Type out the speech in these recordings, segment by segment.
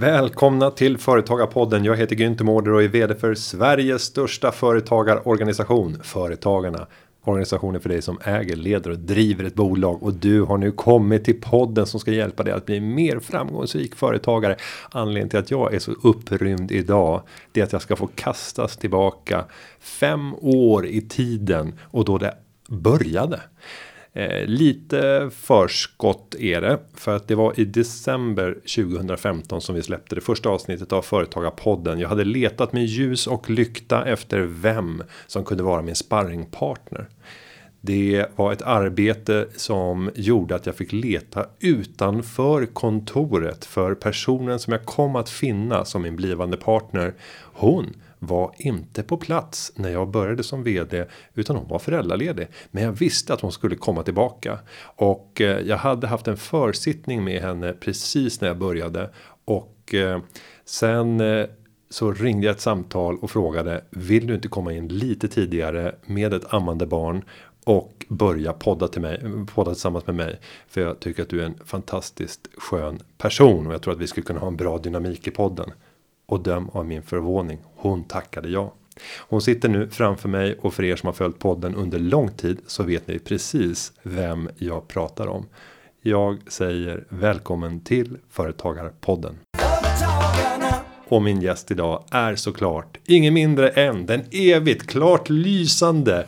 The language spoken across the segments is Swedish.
Välkomna till Företagarpodden. Jag heter Günther Mårder och är vd för Sveriges största företagarorganisation Företagarna. Organisationen för dig som äger, leder och driver ett bolag och du har nu kommit till podden som ska hjälpa dig att bli mer framgångsrik företagare. Anledningen till att jag är så upprymd idag det är att jag ska få kastas tillbaka fem år i tiden och då det började. Eh, lite förskott är det för att det var i december 2015 som vi släppte det första avsnittet av Företagarpodden. Jag hade letat med ljus och lykta efter vem som kunde vara min sparringpartner. Det var ett arbete som gjorde att jag fick leta utanför kontoret för personen som jag kom att finna som min blivande partner. Hon var inte på plats när jag började som vd utan hon var föräldraledig. Men jag visste att hon skulle komma tillbaka. Och eh, jag hade haft en försittning med henne precis när jag började. Och eh, sen eh, så ringde jag ett samtal och frågade vill du inte komma in lite tidigare med ett ammande barn och börja podda till mig podda tillsammans med mig? För jag tycker att du är en fantastiskt skön person och jag tror att vi skulle kunna ha en bra dynamik i podden och döm av min förvåning. Hon tackade ja. Hon sitter nu framför mig och för er som har följt podden under lång tid så vet ni precis vem jag pratar om. Jag säger välkommen till Företagarpodden. Och min gäst idag är såklart ingen mindre än den evigt klart lysande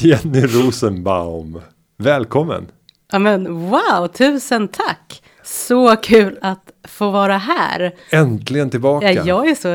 Jenny Rosenbaum. Välkommen! Ja men wow, tusen tack! Så kul att få vara här. Äntligen tillbaka. Ja, jag är så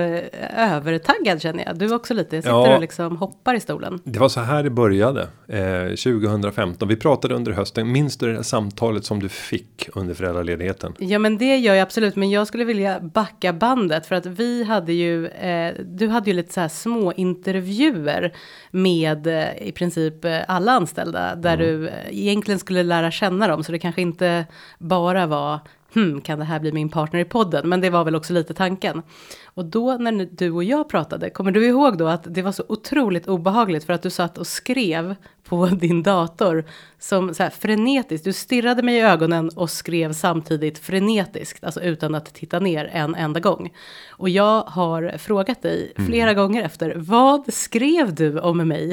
övertaggad känner jag. Du också lite. Jag sitter ja, och liksom hoppar i stolen. Det var så här det började. Eh, 2015. Vi pratade under hösten. Minns du det där samtalet som du fick under föräldraledigheten? Ja, men det gör jag absolut. Men jag skulle vilja backa bandet för att vi hade ju. Eh, du hade ju lite så här små intervjuer med eh, i princip eh, alla anställda där mm. du eh, egentligen skulle lära känna dem. Så det kanske inte bara var hmm, kan det här bli min partner i podden? Men det var väl också lite tanken. Och då när du och jag pratade, kommer du ihåg då att det var så otroligt obehagligt för att du satt och skrev på din dator som så här frenetiskt. Du stirrade mig i ögonen och skrev samtidigt frenetiskt, alltså utan att titta ner en enda gång. Och jag har frågat dig mm. flera mm. gånger efter, vad skrev du om mig?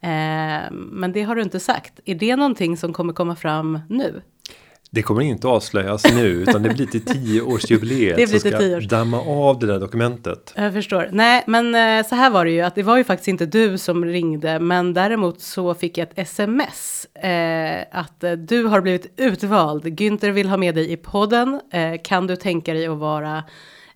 Eh, men det har du inte sagt. Är det någonting som kommer komma fram nu? Det kommer inte avslöjas nu utan det blir till tioårsjubileet. det blir till tio års. damma av det där dokumentet. Jag förstår. Nej, men eh, så här var det ju att det var ju faktiskt inte du som ringde, men däremot så fick jag ett sms eh, att eh, du har blivit utvald. Günther vill ha med dig i podden. Eh, kan du tänka dig att vara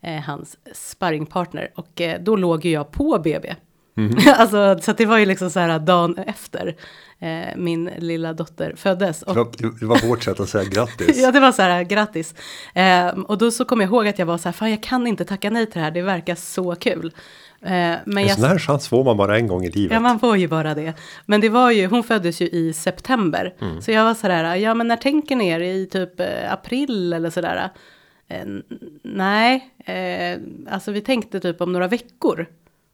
eh, hans sparringpartner? Och eh, då låg ju jag på BB. Mm. alltså, så det var ju liksom så här dagen efter eh, min lilla dotter föddes. Och, det var vårt sätt att säga grattis. ja, det var så här grattis. Eh, och då så kom jag ihåg att jag var så här, fan jag kan inte tacka nej till det här, det verkar så kul. Eh, men en sån här chans får man bara en gång i livet. Ja, man får ju bara det. Men det var ju, hon föddes ju i september. Mm. Så jag var så där, ja men när tänker ni er i typ eh, april eller sådär? Eh, nej, eh, alltså vi tänkte typ om några veckor.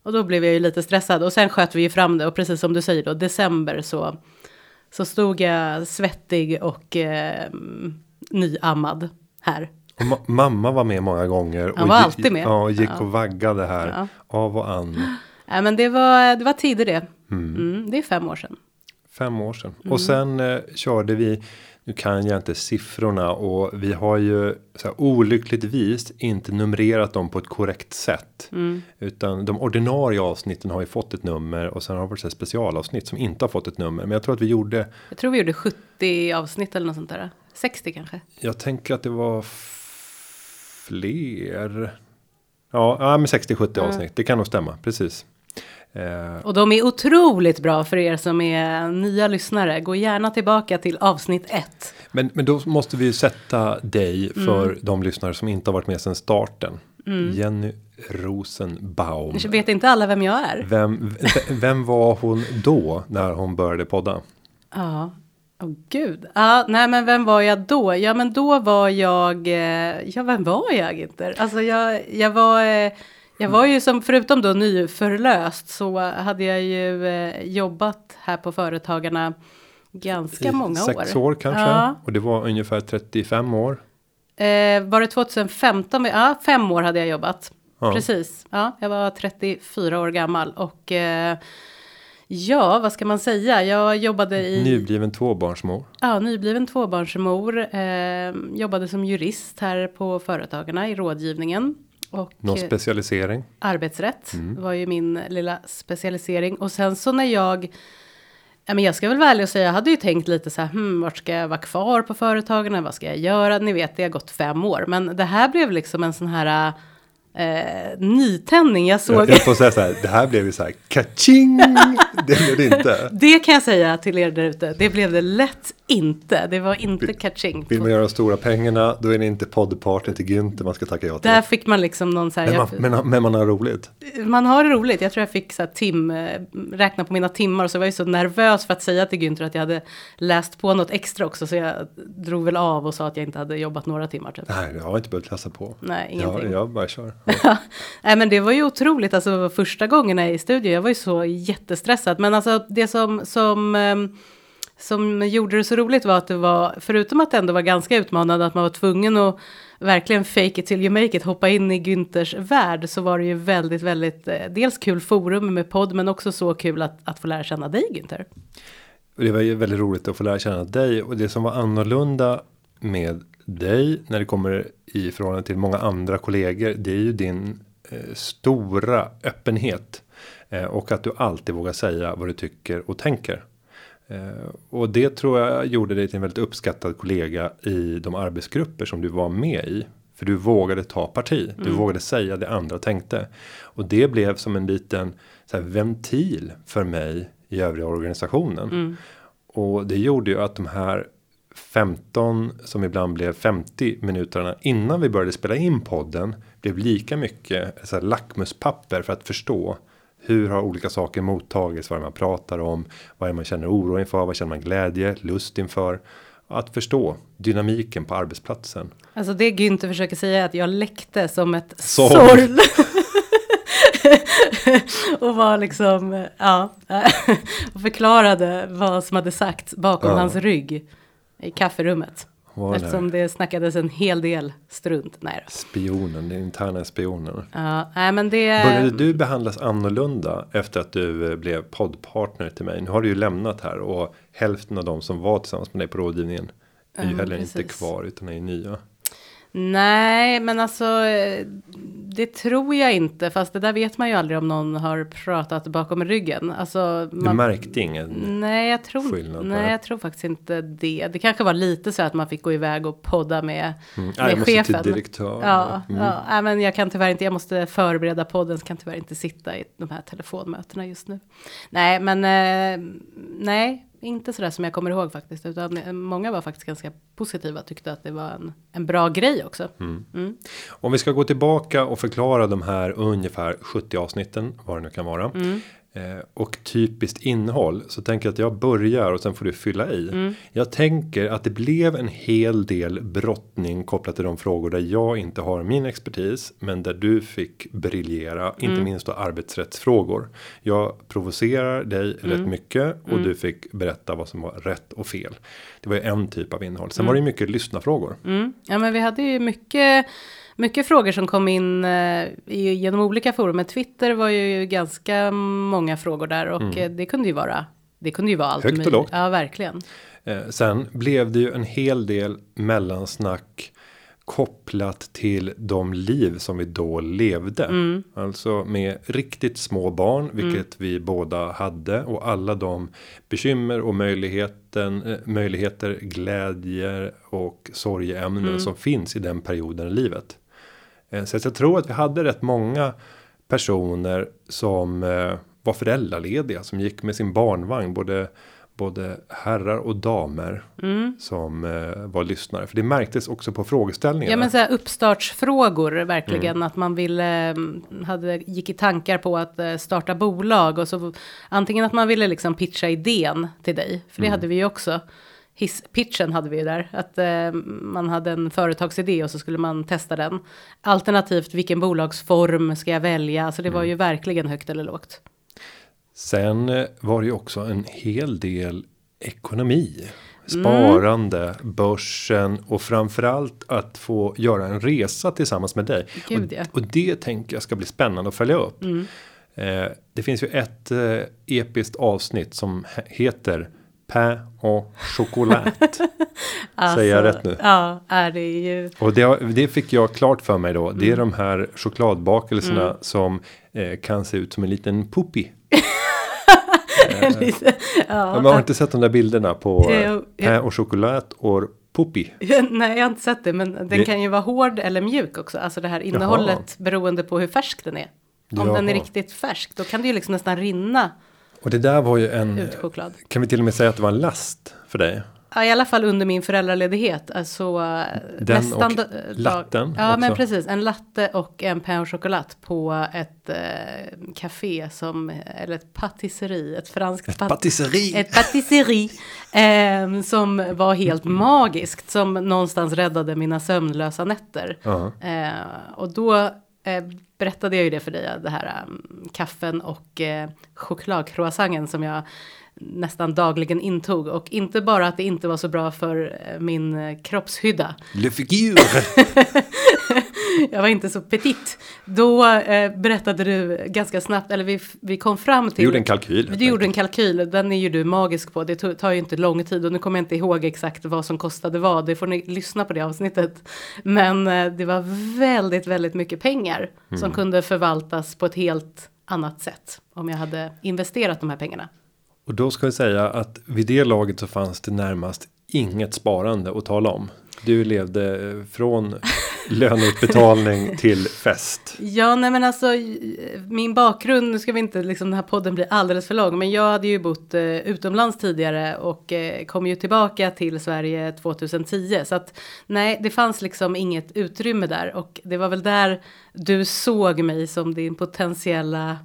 Och då blev jag ju lite stressad och sen sköt vi ju fram det och precis som du säger då, december så, så stod jag svettig och eh, nyammad här. Och ma mamma var med många gånger. Han var alltid med. Ja, och gick ja. och vaggade här ja. av och an. Ja, men det var, det var tider det. Mm. Mm, det är fem år sedan. Fem år sedan. Mm. Och sen eh, körde vi nu kan jag inte siffrorna och vi har ju så här, olyckligtvis inte numrerat dem på ett korrekt sätt. Mm. Utan de ordinarie avsnitten har ju fått ett nummer och sen har vi ett specialavsnitt som inte har fått ett nummer. Men jag tror att vi gjorde. Jag tror vi gjorde 70 avsnitt eller något sånt där. 60 kanske. Jag tänker att det var fler. Ja, ja men 60-70 mm. avsnitt. Det kan nog stämma precis. Eh, och de är otroligt bra för er som är nya lyssnare. Gå gärna tillbaka till avsnitt 1. Men, men då måste vi sätta dig för mm. de lyssnare som inte har varit med sedan starten. Mm. Jenny Rosenbaum. Jag vet inte alla vem jag är. Vem, vem var hon då när hon började podda? Ja, Åh oh, gud. Ja, nej men vem var jag då? Ja men då var jag, eh, ja vem var jag inte? Alltså jag, jag var eh, jag var ju som, förutom då nyförlöst, så hade jag ju eh, jobbat här på Företagarna ganska I många sex år. Sex år kanske, ja. och det var ungefär 35 år. Eh, var det 2015? Ja, fem år hade jag jobbat. Ja. Precis. Ja, jag var 34 år gammal och eh, ja, vad ska man säga? Jag jobbade i Nybliven tvåbarnsmor. ja, nybliven tvåbarnsmor. Eh, jobbade som jurist här på Företagarna i rådgivningen. Och Någon eh, specialisering? arbetsrätt var ju min lilla specialisering. Och sen så när jag Ja, men jag ska väl vara ärlig och säga, jag hade ju tänkt lite så här, hmm, vart ska jag vara kvar på företagen, vad ska jag göra? Ni vet, det har gått fem år, men det här blev liksom en sån här eh, nytändning. Jag såg, Jag, jag får säga så här, det här blev ju så här kaching. Det blev det inte. det kan jag säga till er där ute, det blev det lätt inte. Det var inte catching. Vill man göra de stora pengarna, då är det inte poddpartner till Günther man ska tacka ja till. Där fick man liksom någon så här, Men man, jag, men, men man har roligt. man har roligt. Jag tror jag fick så här tim, räkna på mina timmar och så var jag så nervös för att säga till Günther att jag hade läst på något extra också. Så jag drog väl av och sa att jag inte hade jobbat några timmar. Typ. Nej, jag har inte behövt läsa på. Nej, jag, ingenting. jag bara kör. Nej men det var ju otroligt, alltså första gången jag är i studio, jag var ju så jättestressad. Men alltså det som, som, ehm, som gjorde det så roligt var att det var, förutom att det ändå var ganska utmanande, att man var tvungen att verkligen fake it till you make it, hoppa in i Günthers värld, så var det ju väldigt, väldigt, eh, dels kul forum med podd, men också så kul att, att få lära känna dig Günther. Och det var ju väldigt roligt att få lära känna dig. Och det som var annorlunda med dig när det kommer i förhållande till många andra kollegor. Det är ju din eh, stora öppenhet. Eh, och att du alltid vågar säga vad du tycker och tänker. Eh, och det tror jag gjorde dig till en väldigt uppskattad kollega i de arbetsgrupper som du var med i. För du vågade ta parti. Du vågade säga det andra tänkte. Och det blev som en liten så här, ventil för mig i övriga organisationen. Och det gjorde ju att de här 15 som ibland blev 50 minuterna innan vi började spela in podden blev lika mycket så här, lackmuspapper för att förstå hur har olika saker mottagits, vad är det man pratar om, vad är det man känner oro inför, vad känner man glädje, lust inför. Att förstå dynamiken på arbetsplatsen. Alltså det Günther försöker säga är att jag läckte som ett Sorl. sorl. och var liksom, ja, och förklarade vad som hade sagts bakom Ja. hans rygg i kafferummet. Det? Eftersom det snackades en hel del strunt. Nej då. Spionen, den interna spionen. Ja, nej men det... Började du behandlas annorlunda efter att du eh, blev poddpartner till mig? Nu har du ju lämnat här och hälften av de som var tillsammans med dig på rådgivningen är ju Mm, heller inte precis. kvar utan är nya. Nej, men alltså det tror jag inte. Fast det där vet man ju aldrig om någon har pratat bakom ryggen. Alltså, Du man, märkte ingen? Nej, jag tror, skillnad nej, jag tror faktiskt inte det. Det kanske var lite så att man fick gå iväg och podda med, Mm. med Ja, jag måste till chefen. direktör. Ja, Mm. ja men jag kan tyvärr inte, jag måste förbereda podden, så kan tyvärr inte sitta i de här telefonmötena just nu. Nej, men eh, nej, inte sådär som jag kommer ihåg faktiskt, utan många var faktiskt ganska positiva, tyckte att det var en, en bra grej också. Mm. Om vi ska gå tillbaka och förklara de här ungefär 70 avsnitten, vad det nu kan vara. Mm. Eh, och typiskt innehåll så tänker jag att jag börjar och sen får du fylla i. Mm. Jag tänker att det blev en hel del brottning kopplat till de frågor där jag inte har min expertis. Men där du fick briljera, inte Mm. minst då arbetsrättsfrågor. Jag provocerar dig Mm. rätt mycket och du fick berätta vad som var rätt och fel. Det var ju en typ av innehåll. Sen Mm. var det ju mycket lyssnafrågor. Mm. Ja, men vi hade ju mycket, mycket frågor som kom in eh, genom olika forum. Twitter var ju ganska många frågor där och eh, det kunde ju vara, det kunde ju vara allt. Mm. Högt och lågt. Ja, verkligen. Eh, sen blev det ju en hel del mellansnack kopplat till de liv som vi då levde. Alltså med riktigt små barn, vilket vi båda hade och alla de bekymmer och möjligheten, möjligheter, glädjer och sorgeämnen som finns i den perioden i livet. Eh, Så jag tror att vi hade rätt många personer som eh, var föräldralediga som gick med sin barnvagn både både herrar och damer som eh, var lyssnare. För det märktes också på frågeställningarna. Ja men så här uppstartsfrågor verkligen. Att man ville mm, hade gick i tankar på att eh, starta bolag. Och så antingen att man ville liksom pitcha idén till dig för det hade vi ju också. Hisspitchen hade vi ju där att eh, man hade en företagsidé och så skulle man testa den. Alternativt vilken bolagsform ska jag välja? Så det var ju verkligen högt eller lågt. Sen eh, var det ju också en hel del ekonomi. sparande, börsen och framförallt att få göra en resa tillsammans med dig. Gud, ja. och, och det tänker jag ska bli spännande att följa upp. Eh, det finns ju ett eh, episkt avsnitt som he- heter Pain och choklad. Säger jag rätt nu? Alltså, Ja, är det ju. Och det, det fick jag klart för mig då. Det är de här chokladbakelserna som eh, kan se ut som en liten puppy. lite, Ja, ja, man har inte sett de där bilderna på eh, pain och choklad och puppy. Nej, jag har inte sett det, men den Det- kan ju vara hård eller mjuk också. Alltså det här innehållet beroende på hur färsk den är. Om den är Jaha. riktigt färsk, då kan det ju liksom nästan rinna Och det där var ju en. ut choklad. Kan vi till och med säga att det var en last för dig? Ja, i alla fall under min föräldraledighet. Alltså Den nästan och dag- latten Ja, men också. precis. En latte och en pain au chocolat på ett eh, café som, eller ett patisserie, ett franskt pat- Patisserie. ett patisserie eh, som var helt magiskt, som någonstans räddade mina sömnlösa nätter. Ja. Eh, och då eh, berättade jag ju det för dig, det här um, kaffen och eh, chokladcroissanten som jag nästan dagligen intog. Och inte bara att det inte var så bra för eh, min eh, kroppshydda. Le figure. Jag var inte så petit. Då eh, berättade du ganska snabbt, eller vi, vi kom fram till... Du gjorde en kalkyl. Du gjorde en kalkyl, den är ju du magisk på. Det tar ju inte lång tid och nu kommer jag inte ihåg exakt vad som kostade vad. Det får ni lyssna på det avsnittet. Men eh, det var väldigt, väldigt mycket pengar som kunde förvaltas på ett helt annat sätt. Om jag hade investerat de här pengarna. Och då ska vi säga att vid det laget så fanns det närmast inget sparande att tala om. Du levde eh, från löneutbetalning till fest. Ja, nej men alltså min bakgrund, nu ska vi inte liksom den här podden bli alldeles för lång, men jag hade ju bott eh, utomlands tidigare och eh, kom ju tillbaka till Sverige 2010. Så att nej, det fanns liksom inget utrymme där och det var väl där du såg mig som din potentiella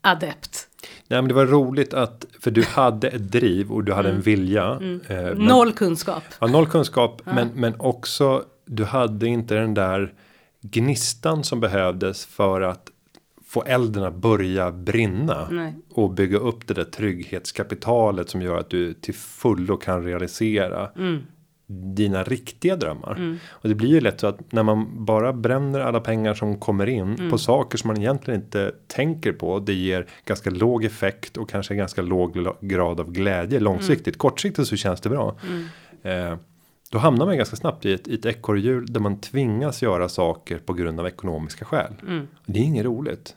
adept. Nej men det var roligt att för du hade ett driv och du hade en vilja. eh, men- Noll kunskap. Ja, noll kunskap men, men också du hade inte den där gnistan som behövdes för att få elden att börja brinna. Nej. Och bygga upp det där trygghetskapitalet som gör att du till fullo kan realisera dina riktiga drömmar. Och det blir ju lätt så att när man bara bränner alla pengar som kommer in på saker som man egentligen inte tänker på. Det ger ganska låg effekt och kanske ganska låg grad av glädje långsiktigt. Kortsiktigt så känns det bra. Eh, då hamnar man ganska snabbt i ett, i ett ekorrhjul där man tvingas göra saker på grund av ekonomiska skäl. Det är inget roligt.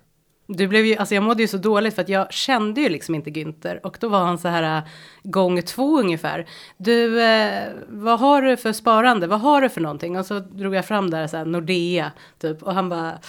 Du blev ju, alltså jag mådde ju så dåligt för att jag kände ju liksom inte Günther och då var han så här äh, gång två ungefär. Du, eh, vad har du för sparande? Vad har du för någonting? Och så drog jag fram där så här Nordea typ och han bara,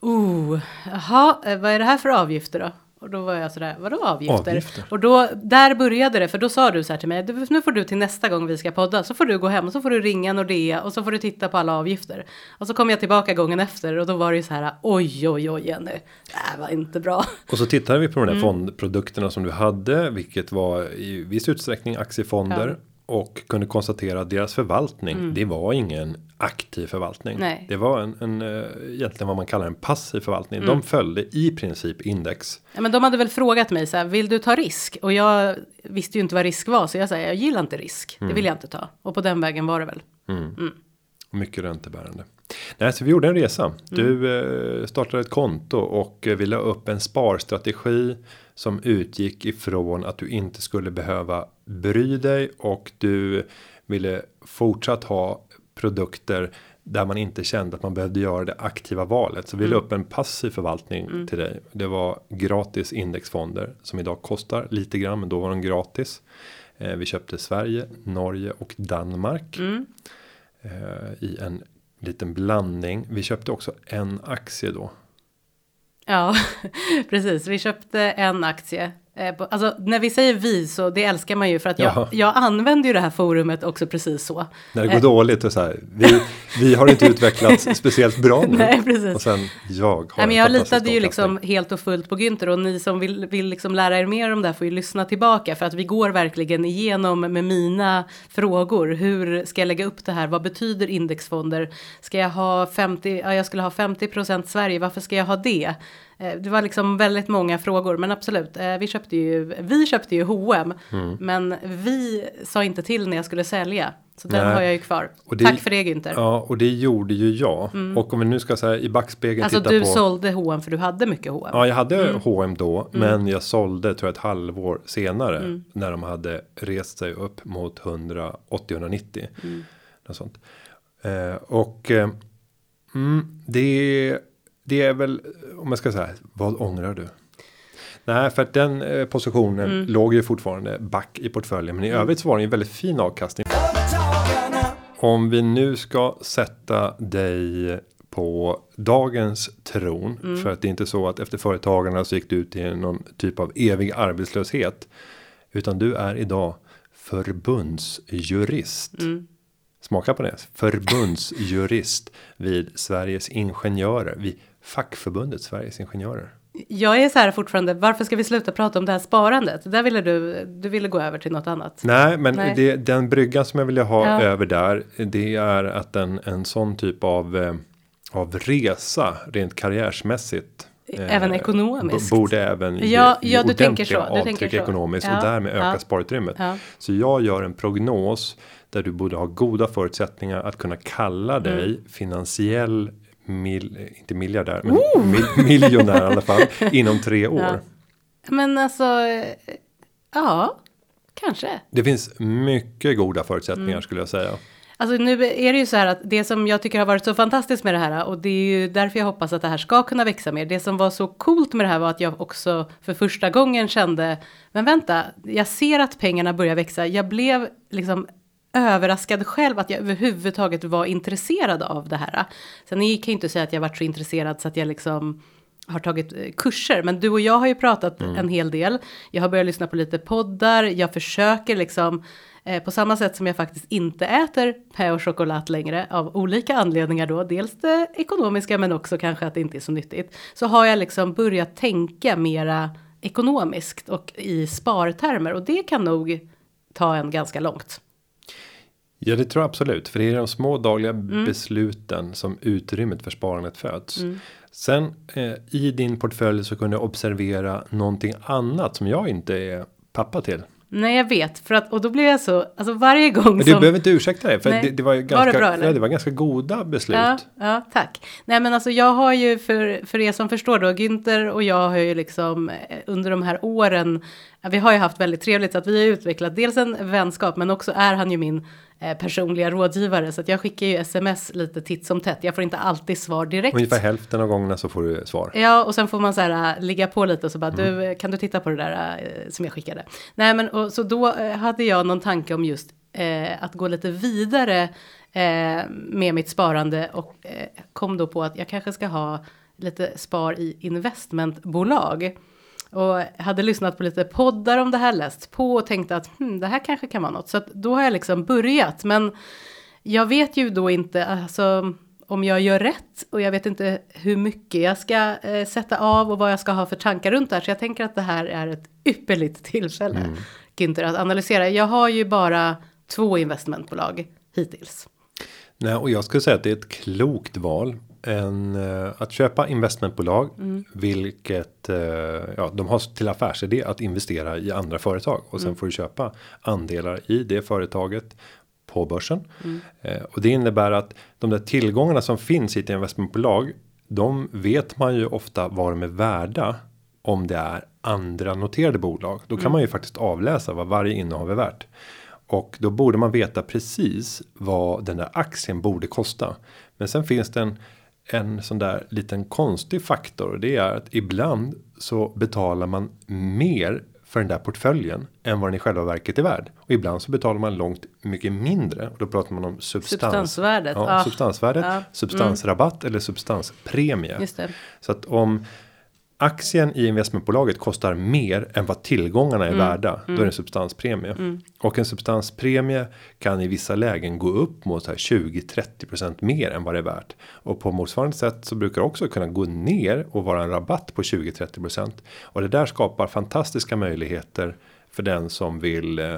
oh, jaha, eh, vad är det här för avgifter då? Och då var jag sådär, vadå avgifter? Avgifter? Och då, där började det, för då sa du så här till mig, "Du, nu får du till nästa gång vi ska podda, så får du gå hem och så får du ringa Nordea och så får du titta på alla avgifter. Och så kom jag tillbaka gången efter och då var det ju så här, oj, oj, oj, Jenny, det här var inte bra. Och så tittade vi på de där fondprodukterna som du hade, vilket var i viss utsträckning aktiefonder. Och kunde konstatera att deras förvaltning, det var ingen aktiv förvaltning. Nej. Det var en, en eh, egentligen vad man kallar en passiv förvaltning. De följde i princip index. Ja, men de hade väl frågat mig så här, vill du ta risk? Och jag visste ju inte vad risk var, så jag sa, jag gillar inte risk, det vill jag inte ta. Och på den vägen var det väl. Mycket räntebärande. Nej, så vi gjorde en resa. Du eh, startade ett konto och eh, vi la upp en sparstrategi som utgick ifrån att du inte skulle behöva bry dig och du ville fortsatt ha produkter där man inte kände att man behövde göra det aktiva valet. Så vi la upp en passiv förvaltning till dig. Det var gratis indexfonder som idag kostar lite grann, men då var de gratis. Eh, vi köpte Sverige, Norge och Danmark eh, Eh, i en liten blandning. Vi köpte också en aktie då. Ja, precis. Vi köpte en aktie. Eh, Alltså när vi säger vi så det älskar man ju för att jag, Ja. jag använder ju det här forumet också precis så. När det går dåligt och så här. Vi, vi har inte utvecklats speciellt bra nu. Nej, precis. Och sen jag har Nej, men en jag litade ju liksom helt och fullt på Günther och ni som vill, vill liksom lära er mer om det här får ju lyssna tillbaka för att vi går verkligen igenom med mina frågor. Hur ska jag lägga upp det här? Vad betyder indexfonder? Ska jag ha 50? Ja, jag skulle ha 50% Sverige. Varför ska jag ha det? Eh, det var liksom väldigt många frågor, men absolut. Eh, vi köpte ju, vi köpte ju H&M Mm. men vi sa inte till när jag skulle sälja. Så den Nej. har jag ju kvar. Det- Tack för det Günther. Ja, och det gjorde ju jag. Och om vi nu ska säga i backspegeln alltså titta du på. sålde H&M för du hade mycket H&M. Ja, jag hade H&M då, men jag sålde tror jag ett halvår senare när de hade rest sig upp mot 180-190. Något sånt. Eh, och eh, mm, det, det är väl om jag ska säga vad ångrar du? Nej, för att den eh, positionen låg ju fortfarande back i portföljen, men i övrigt så var det en väldigt fin avkastning. Om vi nu ska sätta dig på dagens tron. För att det är inte så att efter företagarna så gick du ut i någon typ av evig arbetslöshet. Utan du är idag förbundsjurist. Smaka på det. Förbundsjurist vid Sveriges Ingenjörer. Vid fackförbundet Sveriges Ingenjörer. Jag är så här fortfarande, varför ska vi sluta prata om det här sparandet? Där ville du, du ville gå över till något annat. Nej, men Nej. Det, den bryggan som jag vill ha Ja. över där. Det är att en, en sån typ av, eh, av resa rent karriärsmässigt. eh, Även ekonomiskt. b- Borde även ge, Ja, ge ja, du tänker så, du tänker så. ekonomiskt Ja, och därmed öka ja. sparutrymmet. Ja. Så jag gör en prognos där du borde ha goda förutsättningar att kunna kalla Mm. dig finansiell mil, inte miljardär, men mil, miljonär i alla fall inom tre år. Men alltså, eh, ja, kanske. Det finns mycket goda förutsättningar Mm. skulle jag säga. Alltså nu är det ju så här att det som jag tycker har varit så fantastiskt med det här och det är ju därför jag hoppas att det här ska kunna växa mer. Det som var så coolt med det här var att jag också för första gången kände, men vänta, jag ser att pengarna börjar växa. Jag blev liksom överraskad själv att jag överhuvudtaget var intresserad av det här. Sen kan jag inte säga att jag varit så intresserad så att jag liksom har tagit eh, kurser, men du och jag har ju pratat en hel del. Jag har börjat lyssna på lite poddar, jag försöker liksom eh, på samma sätt som jag faktiskt inte äter pä och choklad längre av olika anledningar då, dels det ekonomiska men också kanske att det inte är så nyttigt, så har jag liksom börjat tänka mera ekonomiskt och i spartermer och det kan nog ta en ganska långt. Ja, det tror jag absolut, för det är de små dagliga besluten som utrymmet för sparandet föds. Sen eh, i din portfölj så kunde jag observera någonting annat som jag inte är pappa till. Nej, jag vet, för att och då blir jag så, alltså varje gång Men som du behöver inte ursäkta dig, för Nej. det, det var ju Var ganska, det bra, ja, det var ganska goda beslut. Ja, ja, tack. Nej, men alltså jag har ju för, för er som förstår då, Günther och jag har ju liksom eh, under de här åren, vi har ju haft väldigt trevligt så att vi har utvecklat dels en vänskap, men också är han ju min eh, personliga rådgivare, så att jag skickar ju sms lite titt som tätt. Jag får inte alltid svar direkt. Ungefär hälften av gångerna så får du svar. Ja, och sen får man så här äh, ligga på lite och så bara, du, äh, kan du titta på det där äh, som jag skickade? Nej, men och, så då äh, hade jag någon tanke om just äh, att gå lite vidare äh, med mitt sparande och kom då på att jag kanske ska ha lite spar i investmentbolag. Och hade lyssnat på lite poddar om det här, läst på och tänkte att hmm, det här kanske kan vara något. Så att då har jag liksom börjat, men jag vet ju då inte, alltså om jag gör rätt och jag vet inte hur mycket jag ska eh, sätta av och vad jag ska ha för tankar runt det här. Så jag tänker att det här är ett ypperligt tillfälle, Günther, att analysera. Jag har ju bara två investmentbolag hittills. Nej, och jag skulle säga att det är ett klokt val. En, eh, att köpa investmentbolag, vilket eh, ja, de har till affärsidé att investera i andra företag och sen får du köpa andelar i det företaget på börsen. Eh, och det innebär att de där tillgångarna som finns i ett investmentbolag, de vet man ju ofta vad de är värda om det är andra noterade bolag. Då kan man ju faktiskt avläsa vad varje innehav är värt. Och då borde man veta precis vad den där aktien borde kosta. Men sen finns det en, en sån där liten konstig faktor. Och det är att ibland så betalar man mer för den där portföljen än vad den i själva verket är värd. Och ibland så betalar man långt mycket mindre. Och då pratar man om substans. Substansvärdet, Ja, ja. substansvärdet, mm. substansrabatt eller substanspremie. Så att om aktien i investmentbolaget kostar mer än vad tillgångarna är Mm. värda. Då är det en substanspremie. Och en substanspremie kan i vissa lägen gå upp mot så här 20-30% mer än vad det är värt. Och på motsvarande sätt så brukar det också kunna gå ner och vara en rabatt på 20-30%. Och det där skapar fantastiska möjligheter för den som vill eh,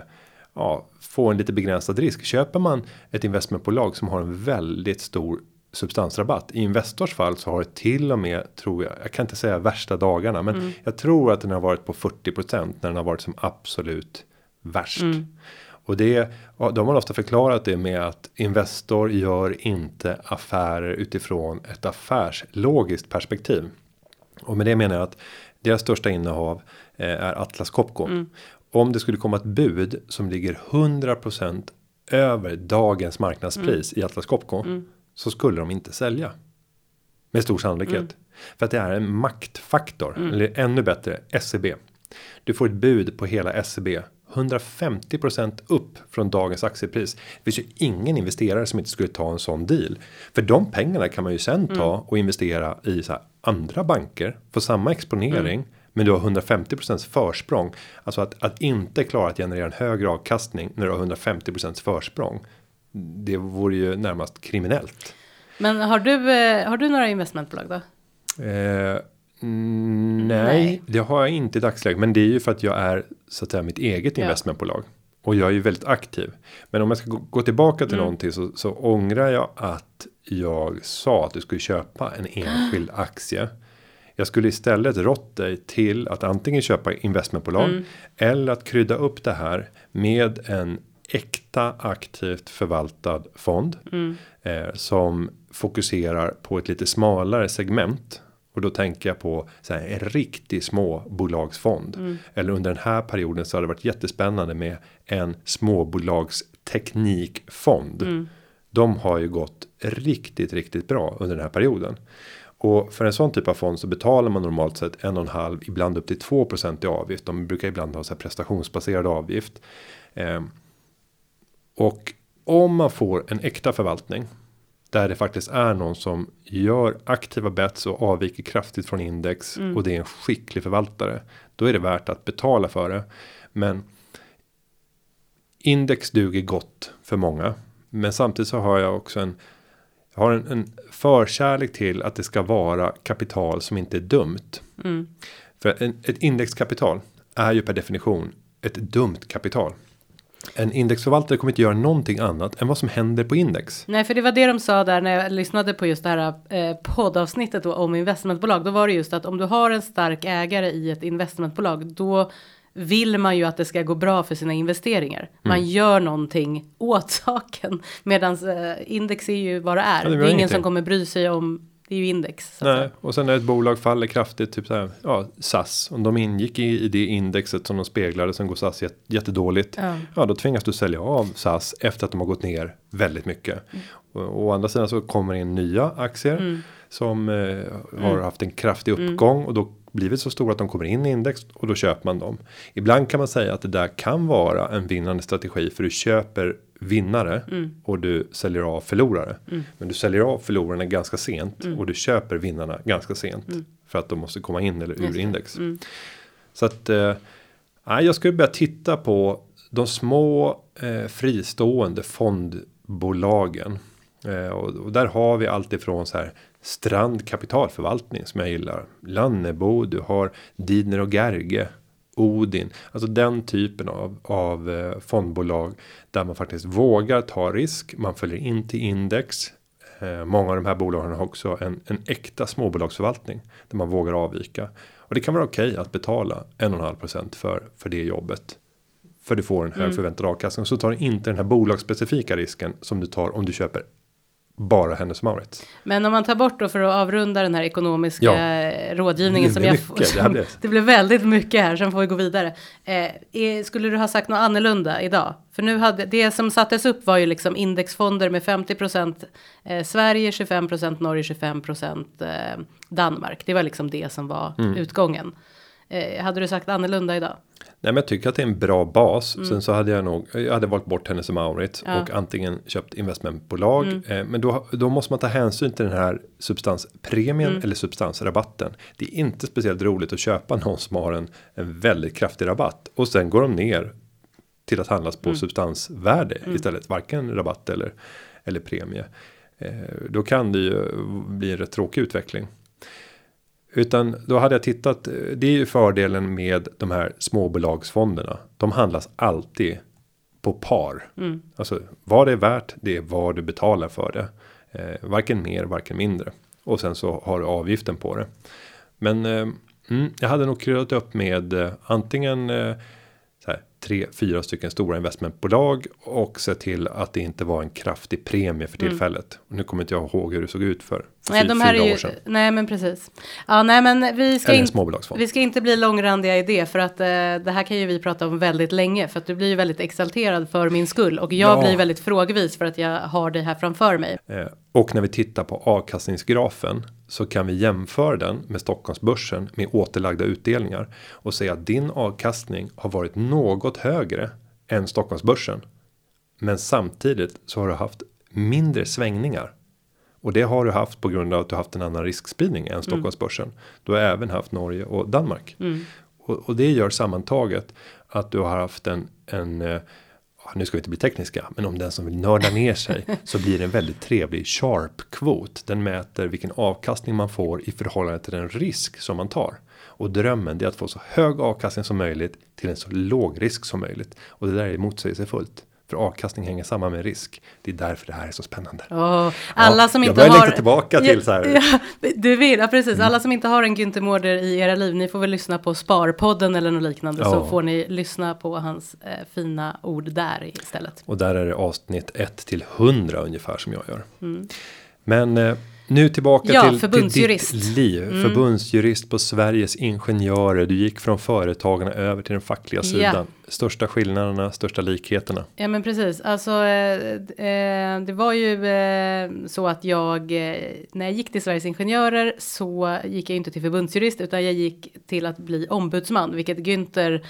ja, få en lite begränsad risk. Köper man ett investmentbolag som har en väldigt stor substansrabatt. I Investors fall så har det till och med tror jag. Jag kan inte säga värsta dagarna, men Mm. jag tror att den har varit på 40% när den har varit som absolut värst. Mm. Och det de har ofta förklarat det med att Investor gör inte affärer utifrån ett affärslogiskt perspektiv. Och med det menar jag att deras största innehav eh, är Atlas Copco. Om det skulle komma ett bud som ligger 100% över dagens marknadspris i Atlas Copco. Så skulle de inte sälja. Med stor sannolikhet. För att det är en maktfaktor. Eller ännu bättre SEB. Du får ett bud på hela SEB. 150% upp från dagens aktiepris. Det finns ju ingen investerare som inte skulle ta en sån deal. För de pengarna kan man ju sen ta och investera i så här andra banker. Få samma exponering. Men du har 150% försprång. Alltså att, att inte klara att generera en högre avkastning när du har 150% försprång. Det vore ju närmast kriminellt. Men har du, eh, har du några investmentbolag då? Eh, mm, nej, Nej. det har jag inte i dagsläget. Men det är ju för att jag är så att säga mitt eget Ja. investmentbolag. Och jag är ju väldigt aktiv. Men om jag ska gå, tillbaka till någonting så, så ångrar jag att jag sa att du skulle köpa en enskild aktie. Jag skulle istället rått dig till att antingen köpa investmentbolag eller att krydda upp det här med en äkta aktivt förvaltad fond eh, som fokuserar på ett lite smalare segment och då tänker jag på så här, en riktig små bolagsfond. Eller under den här perioden så har det varit jättespännande med en småbolagsteknikfond. De har ju gått riktigt, riktigt bra under den här perioden. Och för en sån typ av fond så betalar man normalt sett en och en halv, ibland upp till 2% i avgift. De brukar ibland ha så här prestationsbaserad avgift. Ehm, och om man får en äkta förvaltning. Där det faktiskt är någon som gör aktiva bets och avviker kraftigt från index. Och det är en skicklig förvaltare. Då är det värt att betala för det. Men index duger gott för många. Men samtidigt så har jag också en jag har en, en förkärlek till att det ska vara kapital som inte är dumt. För en, ett indexkapital är ju per definition ett dumt kapital. En indexförvaltare kommer inte göra någonting annat än vad som händer på index. Nej, för det var det de sa där när jag lyssnade på just det här eh, poddavsnittet då, om investmentbolag. Då var det just att om du har en stark ägare i ett investmentbolag, då vill man ju att det ska gå bra för sina investeringar. Man Mm. gör någonting åt saken. Medan eh, index är ju vad det är. Ja, det det, är ingen som kommer bry sig om, det är ju index. Nej, och sen när ett bolag faller kraftigt, typ så här, ja, SAS. Om de ingick i, i det indexet som de speglade, sen går SAS jät, jättedåligt. Ja. Ja, då tvingas du sälja av SAS efter att de har gått ner väldigt mycket. Och, å andra sidan så kommer in nya aktier som eh, har haft en kraftig uppgång och då blivit så stora att de kommer in i index och då köper man dem. Ibland kan man säga att det där kan vara en vinnande strategi för du köper vinnare och du säljer av förlorare. Men du säljer av förlorarna ganska sent och du köper vinnarna ganska sent för att de måste komma in eller ur index. Så att eh, jag skulle börja titta på de små eh, fristående fondbolagen. Eh, och, och där har vi allt ifrån så här Strand kapitalförvaltning som jag gillar. Lannebo, du har Didner och Gerge. Odin, alltså den typen av, av eh, fondbolag där man faktiskt vågar ta risk. Man följer in till index. Eh, många av de här bolagen har också en, en äkta småbolagsförvaltning där man vågar avvika. Och det kan vara okej att betala 1,5% för, för det jobbet. För du får en hög förväntad avkastning. Så tar du inte den här bolagsspecifika risken som du tar om du köper bara Hennes Mauritz. Men om man tar bort då för att avrunda den här ekonomiska Ja. rådgivningen Det som jag mycket, det här som, blev- det blev väldigt mycket här, sen får vi gå vidare. Eh, är, skulle du ha sagt något annorlunda idag? För nu hade det som sattes upp var ju liksom indexfonder med 50 eh, Sverige, 25% Norge, 25 eh, Danmark. Det var liksom det som var Mm. utgången. Eh, hade du sagt annorlunda idag? Nej, men jag tycker att det är en bra bas. Sen så hade jag nog. Jag hade valt bort Hennes Mauritz Ja. och antingen köpt investmentbolag. Eh, men då, då måste man ta hänsyn till den här substanspremien eller substansrabatten. Det är inte speciellt roligt att köpa någon som har en, en väldigt kraftig rabatt och sen går de ner till att handlas på substansvärde istället. Varken rabatt eller eller premie. Eh, då kan det ju bli en rätt tråkig utveckling. Utan då hade jag tittat. eh, Det är ju fördelen med de här småbolagsfonderna. De handlas alltid på par. Alltså vad det är värt. Det är vad du betalar för det. Eh, varken mer, varken mindre. Och sen så har du avgiften på det. Men eh, mm, jag hade nog kryddat upp med eh, antingen eh, här, tre, fyra stycken stora investmentbolag och se till att det inte var en kraftig premie för tillfället. Och nu kommer inte jag ihåg hur det såg ut för Nej, de här är ju, nej men precis. Ja, nej men vi ska småbolagsfond. vi ska inte bli långrandiga i det för att eh, det här kan ju vi prata om väldigt länge för att du blir ju väldigt exalterad för min skull och jag Ja. blir väldigt frågvis för att jag har det här framför mig. Eh, och när vi tittar på avkastningsgrafen så kan vi jämföra den med Stockholmsbörsen med återlagda utdelningar och säga att din avkastning har varit något högre än Stockholmsbörsen. Men samtidigt så har du haft mindre svängningar. Och det har du haft på grund av att du haft en annan riskspridning än Stockholmsbörsen. Du har även haft Norge och Danmark. Och, och det gör sammantaget att du har haft en, en eh, nu ska vi inte bli tekniska, men om den som vill nörda ner sig så blir det en väldigt trevlig sharp kvot. Den mäter vilken avkastning man får i förhållande till den risk som man tar. Och drömmen är att få så hög avkastning som möjligt till en så låg risk som möjligt. Och det där är motsägelsefullt. För avkastning hänger samman med risk. Det är därför det här är så spännande. Och alla som jag inte börjar har. längta tillbaka till så här. Mm. Ja, du vill, ja precis. Alla som inte har en Günther Mårder i era liv, ni får väl lyssna på Sparpodden eller något liknande så Ja. får ni lyssna på hans eh, fina ord där istället. Och där är det avsnitt 1 till 100 ungefär som jag gör. Men eh, nu tillbaka. Ja, till, förbundsjurist. till ditt liv. Mm. Förbundsjurist på Sveriges Ingenjörer. Du gick från företagarna över till den fackliga Ja. sidan. Största skillnaderna, största likheterna. Ja men precis, alltså eh, eh, det var ju eh, så att jag, eh, när jag gick till Sveriges Ingenjörer så gick jag inte till förbundsjurist utan jag gick till att bli ombudsman, vilket Günther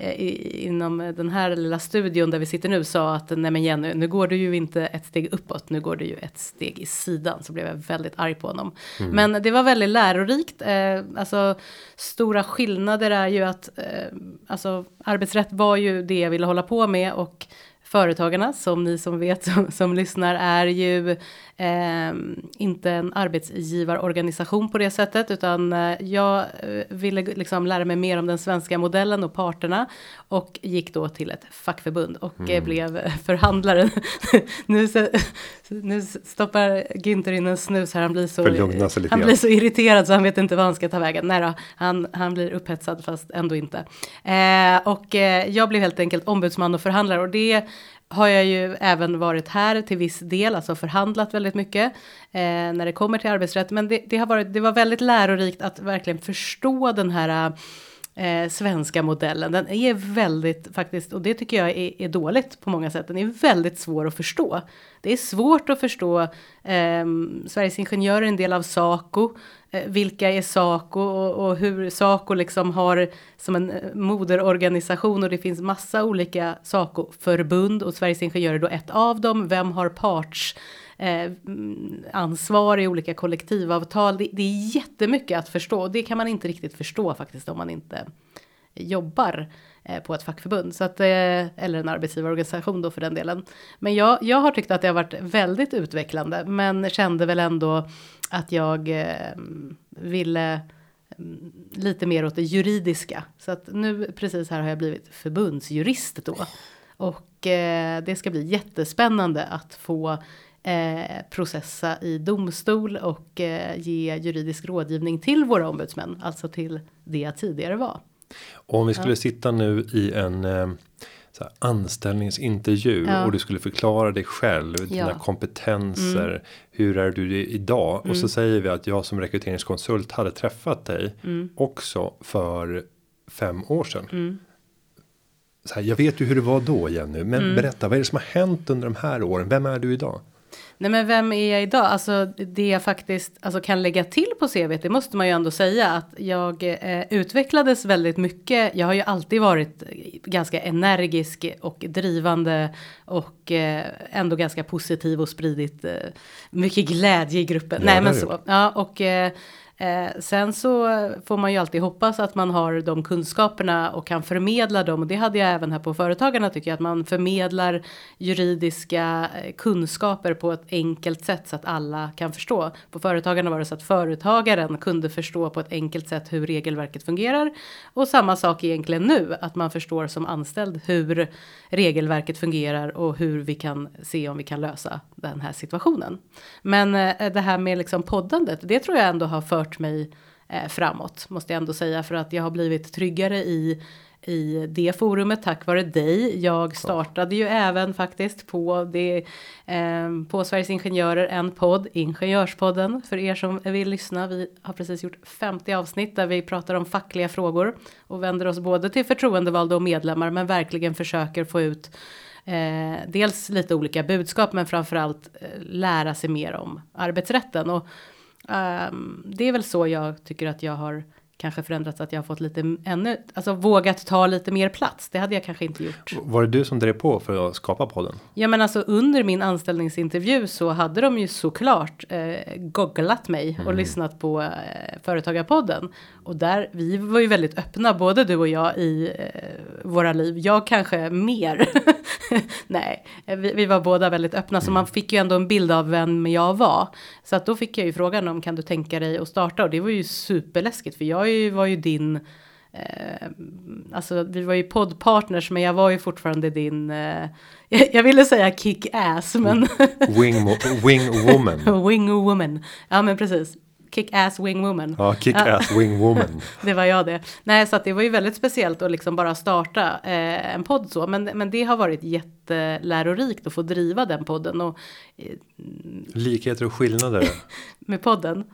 i, inom den här lilla studion där vi sitter nu sa att nej men Jenny, nu går du ju inte ett steg uppåt, nu går du ju ett steg i sidan, så blev jag väldigt arg på honom. Men det var väldigt lärorikt, eh, alltså stora skillnader är ju att, eh, alltså arbetsrätt var ju det jag ville hålla på med och Företagarna, som ni som vet som, som lyssnar, är ju eh, inte en arbetsgivarorganisation på det sättet, utan eh, jag eh, ville liksom lära mig mer om den svenska modellen och parterna och gick då till ett fackförbund och eh, blev förhandlare. nu, nu stoppar Günther in en snus här, han blir så, han blir så irriterad så han vet inte vad han ska ta vägen. Nej då, han, han blir upphetsad fast ändå inte. Eh, och eh, jag blev helt enkelt ombudsman och förhandlare och det har jag ju även varit här till viss del, alltså förhandlat väldigt mycket eh, när det kommer till arbetsrätt. Men det, det, har varit, det var väldigt lärorikt att verkligen förstå den här eh, svenska modellen. Den är väldigt faktiskt, och det tycker jag är, är dåligt på många sätt. Den är väldigt svår att förstå. Det är svårt att förstå eh, Sveriges Ingenjörer är en del av Saco. Eh, vilka är Saco och, och hur Saco liksom har som en eh, moderorganisation och det finns massa olika Saco-förbund och Sveriges Ingenjörer är då ett av dem. Vem har parts eh, mm, ansvar i olika kollektivavtal? Det, det är jättemycket att förstå och det kan man inte riktigt förstå faktiskt om man inte jobbar eh, Eh, på ett fackförbund. Så att, eh, eller en arbetsgivarorganisation då för den delen. Men jag, jag har tyckt att det har varit väldigt utvecklande. Men kände väl ändå att jag eh, ville mm, lite mer åt det juridiska. Så att nu precis här har jag blivit förbundsjurist då. Och eh, det ska bli jättespännande att få eh, processa i domstol och eh, ge juridisk rådgivning till våra ombudsmän. Alltså till det jag tidigare var. Om vi skulle sitta nu i en eh, så här, anställningsintervju Ja. och du skulle förklara dig själv, dina Ja. Mm. kompetenser, hur är du idag? Och så säger vi att jag som rekryteringskonsult hade träffat dig Mm. också för fem år sedan. Så här, jag vet ju hur det var då Jenny, men Mm. berätta vad är det som har hänt under de här åren? Vem är du idag? Nej men vem är jag idag? Alltså det jag faktiskt alltså, kan lägga till på CV, det måste man ju ändå säga att jag eh, utvecklades väldigt mycket. Jag har ju alltid varit ganska energisk och drivande och eh, ändå ganska positiv och spridit eh, mycket glädje i gruppen. Ja, Nej men så. Ja, och eh, sen så får man ju alltid hoppas att man har de kunskaperna och kan förmedla dem. Och det hade jag även här på Företagarna tycker jag. Att man förmedlar juridiska eh, kunskaper på ett enkelt sätt så att alla kan förstå. På Företagarna var det så att företagaren kunde förstå på ett enkelt sätt hur regelverket fungerar. Och samma sak egentligen nu. Att man förstår som anställd hur regelverket fungerar och hur vi kan se om vi kan lösa den här situationen. Men eh, det här med liksom poddandet, det tror jag ändå har fört mig eh, framåt, måste jag ändå säga, för att jag har blivit tryggare i i det forumet tack vare dig. Jag startade ju även faktiskt på det eh, på Sveriges Ingenjörer en podd, Ingenjörspodden för er som vill lyssna. Vi har precis gjort 50 avsnitt där vi pratar om fackliga frågor och vänder oss både till förtroendevalda och medlemmar, men verkligen försöker få ut eh, dels lite olika budskap, men framförallt eh, lära sig mer om arbetsrätten och Um, det är väl så jag tycker att jag har kanske förändrats att jag har fått lite ännu, alltså vågat ta lite mer plats. Det hade jag kanske inte gjort. Var det du som drev på för att skapa podden? Ja, men alltså under min anställningsintervju så hade de ju såklart eh, googlat mig och mm. lyssnat på eh, företagarpodden. Och där, vi var ju väldigt öppna, både du och jag i eh, våra liv. Jag kanske mer. Nej, vi, vi, var båda väldigt öppna, mm. så man fick ju ändå en bild av vem jag var. Så att då fick jag ju frågan om kan du tänka dig att starta? Och det var ju superläskigt, för jag var ju din Eh, alltså vi var ju poddpartners men jag var ju fortfarande din, eh, jag ville säga kick-ass men Wing, wing woman. wing woman, ja men precis. Kick-ass wing woman. Ja, kick-ass wing woman. det var jag det. Nej, så att det var ju väldigt speciellt att liksom bara starta eh, en podd så. Men, men det har varit jättelärorikt att få driva den podden. Och, eh, Likheter och skillnader. med podden.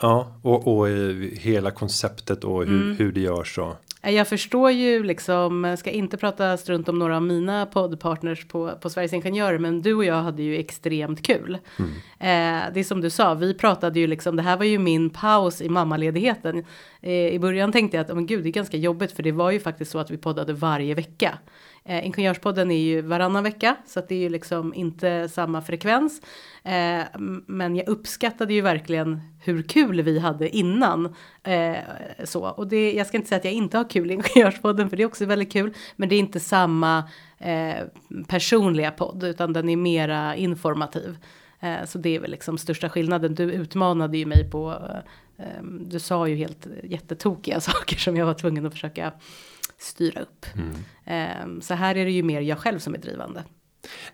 Ja, och, och hela konceptet och hur, mm. hur det görs. Och. Jag förstår ju liksom, ska inte prata strunt om några av mina poddpartners på, på Sveriges Ingenjörer, men du och jag hade ju extremt kul. Mm. Eh, det är som du sa, vi pratade ju liksom, det här var ju min paus i mammaledigheten. Eh, I början tänkte jag att, oh, men gud, det är ganska jobbigt, för det var ju faktiskt så att vi poddade varje vecka. Eh, Ingenjörspodden är ju varannan vecka så att det är ju liksom inte samma frekvens. Eh, men jag uppskattade ju verkligen hur kul vi hade innan. Eh, så och det, jag ska inte säga att jag inte har kul i Ingenjörspodden för det är också väldigt kul. Men det är inte samma eh, personliga podd utan den är mera informativ. Eh, så det är väl liksom största skillnaden. Du utmanade ju mig på eh, eh du sa ju helt jättetokiga saker som jag var tvungen att försöka styra upp. Mm. Um, så här är det ju mer jag själv som är drivande.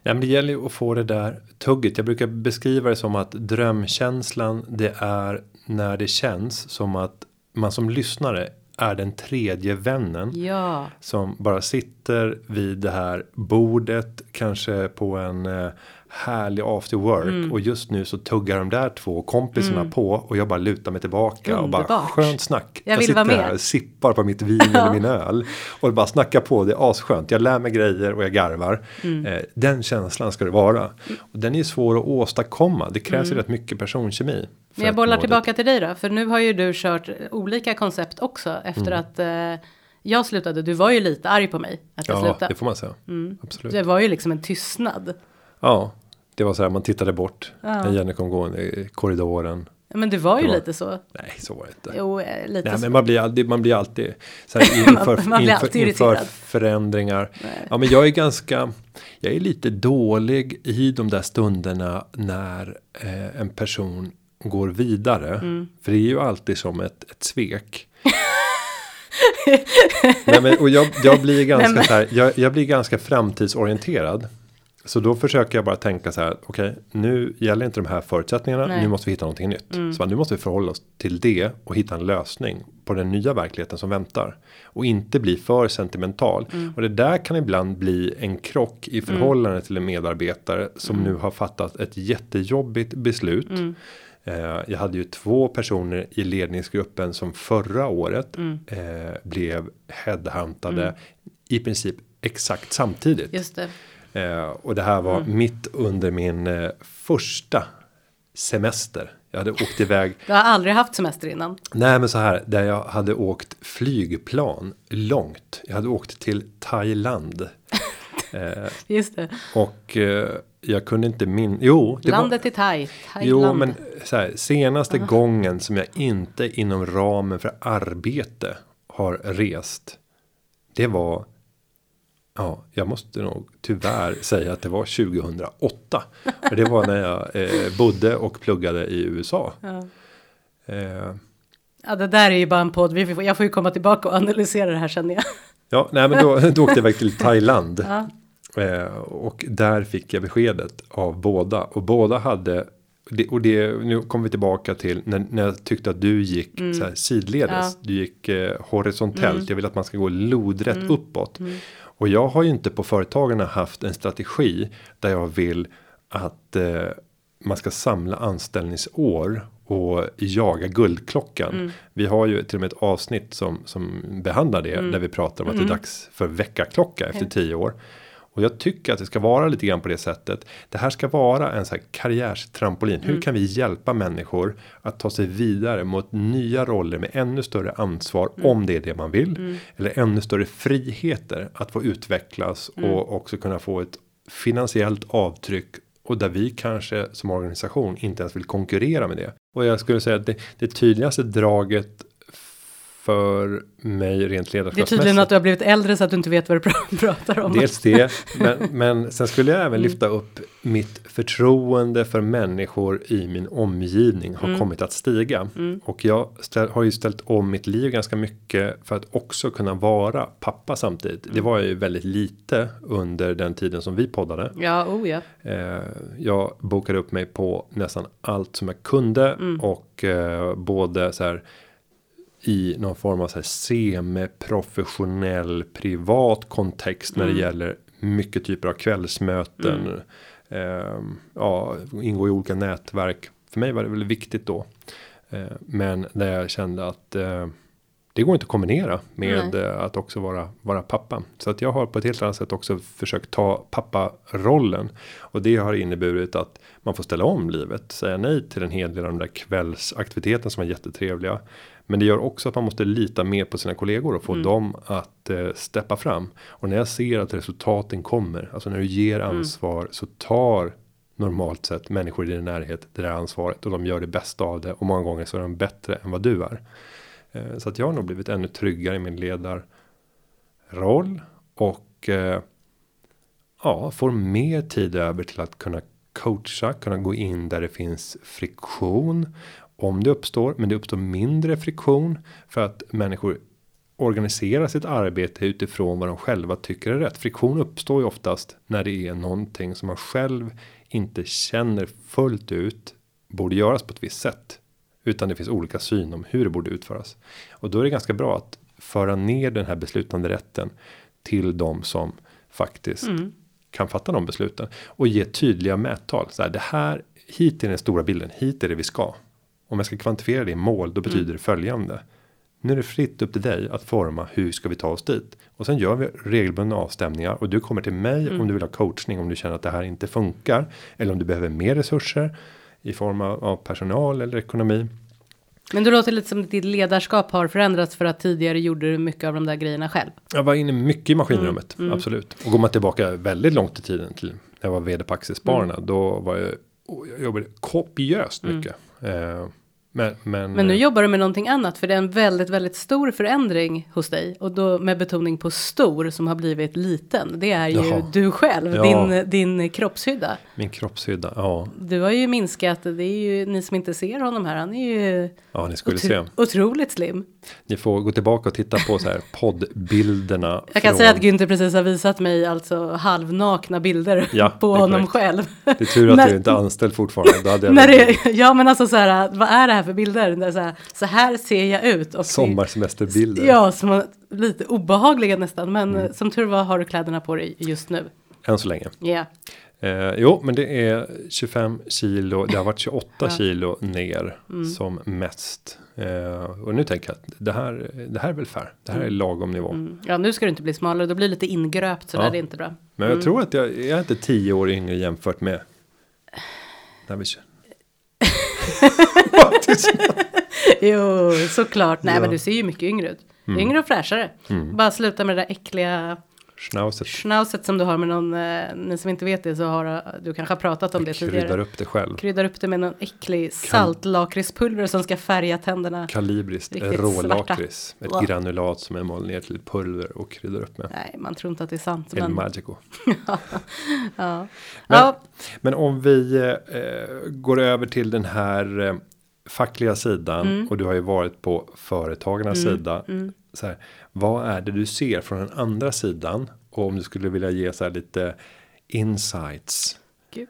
Nej, men det gäller ju att få det där tugget. Jag brukar beskriva det som att drömkänslan det är när det känns som att man som lyssnare är den tredje vännen. Ja. Som bara sitter vid det här bordet, kanske på en eh, härlig after work mm. och just nu så tuggar de där två kompisarna mm. på och jag bara lutar mig tillbaka Underbart. och bara skönt snack. Jag, jag sitter här och sippar på mitt vin eller min öl och bara snackar på. Det är asskönt. Jag lär mig grejer och jag garvar. Mm. Eh, den känslan ska det vara. Och den är svår att åstadkomma. Det krävs ju mm. rätt mycket personkemi. Men jag bollar tillbaka till dig då, för nu har ju du kört olika koncept också efter mm. att eh, jag slutade. Du var ju lite arg på mig att jag ja, slutade. Det får man säga. Mm. Absolut. Det var ju liksom en tystnad. Ja, det var så här, man tittade bort ja. när Jenny kom gående i korridoren. Men det var ju det var, lite så. Nej, så var det inte. Jo, eh, lite nej, så. Men man blir alltid, man blir alltid, så här, inför, man, man blir alltid inför, inför förändringar. Nej. Ja, men jag är ganska, jag är lite dålig i de där stunderna när eh, en person går vidare. Mm. För det är ju alltid som ett, ett svek. nej, men, och jag, jag blir ganska nej, så här, jag, jag blir ganska framtidsorienterad. Så då försöker jag bara tänka så här. Okej, okay, nu gäller inte de här förutsättningarna. Nej. Nu måste vi hitta någonting nytt. Mm. Så nu måste vi förhålla oss till det och hitta en lösning på den nya verkligheten som väntar och inte bli för sentimental. Mm. Och det där kan ibland bli en krock i förhållande mm. till en medarbetare som mm. nu har fattat ett jättejobbigt beslut. Mm. Eh, jag hade ju två personer i ledningsgruppen som förra året mm. eh, blev headhuntade i princip exakt samtidigt. Just det. Eh, och det här var mm. mitt under min eh, första semester. Jag hade åkt iväg. Du har aldrig haft semester innan? Nej, men så här där jag hade åkt flygplan långt. Jag hade åkt till Thailand. eh, Just det. Och eh, jag kunde inte min. Jo, det Landet var. är Thai. Jo, Thailand. men så här, senaste gången som jag inte inom ramen för arbete har rest. Det var. Ja, jag måste nog tyvärr säga att det var 2008. För det var när jag eh, bodde och pluggade i USA. Ja. Eh, Ja, det där är ju bara en podd. Vi får, jag får ju komma tillbaka och analysera det här känner jag. ja, nej, men då, då åkte jag iväg till Thailand. Ja. Eh, och där fick jag beskedet av båda. Och båda hade. Och det, nu kommer vi tillbaka till när, när jag tyckte att du gick så här sidledes. Mm. Ja. Mm. Du gick eh, horisontellt. Jag vill att man ska gå lodrätt uppåt. Och jag har ju inte på företagarna haft en strategi där jag vill att eh, man ska samla anställningsår och jaga guldklockan. Mm. Vi har ju till och med ett avsnitt som, som behandlar det. Mm. Där vi pratar om att det är dags för väckarklocka efter tio år. Och jag tycker att det ska vara lite grann på det sättet. Det här ska vara en så här karriärstrampolin. Mm. Hur kan vi hjälpa människor att ta sig vidare mot nya roller med ännu större ansvar Mm. om det är det man vill. Eller ännu större friheter att få utvecklas Mm. och också kunna få ett finansiellt avtryck och där vi kanske som organisation inte ens vill konkurrera med det. Och jag skulle säga att det, det tydligaste draget för mig rent Det är ledarskapsmässigt. tydligen att du har blivit äldre så att du inte vet vad du pra- pratar om. Dels det, men, men sen skulle jag även Mm. lyfta upp mitt förtroende för människor i min omgivning Mm. har kommit att stiga. Och jag ställ, har ju ställt om mitt liv ganska mycket för att också kunna vara pappa samtidigt. Mm. Det var ju väldigt lite under den tiden som vi poddade. Ja, oh ja. Eh, jag bokade upp mig på nästan allt som jag kunde Mm. och eh, både så här i någon form av så här semi-professionell privat kontext när det gäller mycket typer av kvällsmöten. Eh, ja, ingå i olika nätverk. För mig var det väldigt viktigt då. Eh, men där jag kände att eh, det går inte att kombinera med eh, att också vara, vara pappa. Så att jag har på ett helt annat sätt också försökt ta papparollen. Och det har inneburit att man får ställa om livet. Säga nej till en hel del av de där kvällsaktiviteterna som är jättetrevliga. Men det gör också att man måste lita mer på sina kollegor och få dem att eh, steppa fram. Och när jag ser att resultaten kommer, alltså när du ger ansvar så tar normalt sett människor i din närhet det där ansvaret och de gör det bästa av det och många gånger så är de bättre än vad du är. Eh, Så att jag har nog blivit ännu tryggare i min ledarroll och eh, ja, får mer tid över till att kunna coacha, kunna gå in där det finns friktion om det uppstår, men det uppstår mindre friktion för att människor organiserar sitt arbete utifrån vad de själva tycker är rätt. Friktion uppstår ju oftast när det är någonting som man själv inte känner fullt ut borde göras på ett visst sätt. Utan det finns olika syn om hur det borde utföras. Och då är det ganska bra att föra ner den här beslutande rätten till de som faktiskt kan fatta de besluten. Och ge tydliga mättal. Så här, det här, hit är den stora bilden, hit är det vi ska. Om jag ska kvantifiera det i mål, då betyder det följande. Nu är det fritt upp till dig att forma hur ska vi ta oss dit. Och sen gör vi regelbundna avstämningar och du kommer till mig om du vill ha coachning om du känner att det här inte funkar. Eller om du behöver mer resurser i form av, av personal eller ekonomi. Men det låter lite som att ditt ledarskap har förändrats för att tidigare gjorde du mycket av de där grejerna själv. Jag var inne mycket i maskinrummet, absolut. Och går man tillbaka väldigt långt i tiden till när jag var vd på Aktiespararna. Då var jag, jag jobbade kopiöst mycket. Eh, men, men, Men nu eh, jobbar du med någonting annat för det är en väldigt, väldigt stor förändring hos dig och då med betoning på stor som har blivit liten. Det är ju Jaha. du själv, Ja. din, din kroppshydda. min kroppshydda, ja, Du har ju minskat, det är ju ni som inte ser honom här, han är ju ja ni skulle otro- se. otroligt slim. Ni får gå tillbaka och titta på så här poddbilderna. Jag kan från- säga att Günther precis har visat mig alltså halvnakna bilder Ja, på honom korrekt. själv. Det är tur att När- du inte är anställd fortfarande. Då hade jag När det, ja men alltså så här, vad är det här för bilder? Så, här, så här ser jag ut. Och Sommarsemesterbilder. Ja, som var lite obehagliga nästan. Men Mm. eh, som tur var har du kläderna på dig just nu. Än så länge. Ja. Eh, jo, men det är 25 kilo. Det har varit 28 kilo ner Mm. som mest. Eh, och nu tänker jag att det här, det här är väl fair. Det här är lagom nivå. Mm. ja, nu ska du inte bli smalare. Då blir lite ingröpt så Ja. där. Det är inte bra. Men jag tror att jag, jag är inte 10 år yngre jämfört med. När vi kör. Jo, såklart. Nej, Ja. men du ser ju mycket yngre ut. Yngre och fräschare. Bara sluta med det där äckliga Schnauset. Schnauset som du har med någon, eh, ni som inte vet det så har eh, du kanske har pratat om det Kryddar tidigare. upp det själv. Kryddar upp det med någon äcklig saltlakritspulver som ska färga tänderna. Kalibriskt rålakrits. Ett Blah. granulat som är mal ner till pulver och kryddar upp med. Nej, man tror inte att det är sant. El Men, Magico. ja. Men- ja, Men om vi eh, går över till den här eh, fackliga sidan Mm. och du har ju varit på företagarnas sida. Så här, vad är det du ser från den andra sidan? Och om du skulle vilja ge så här lite insights. gud.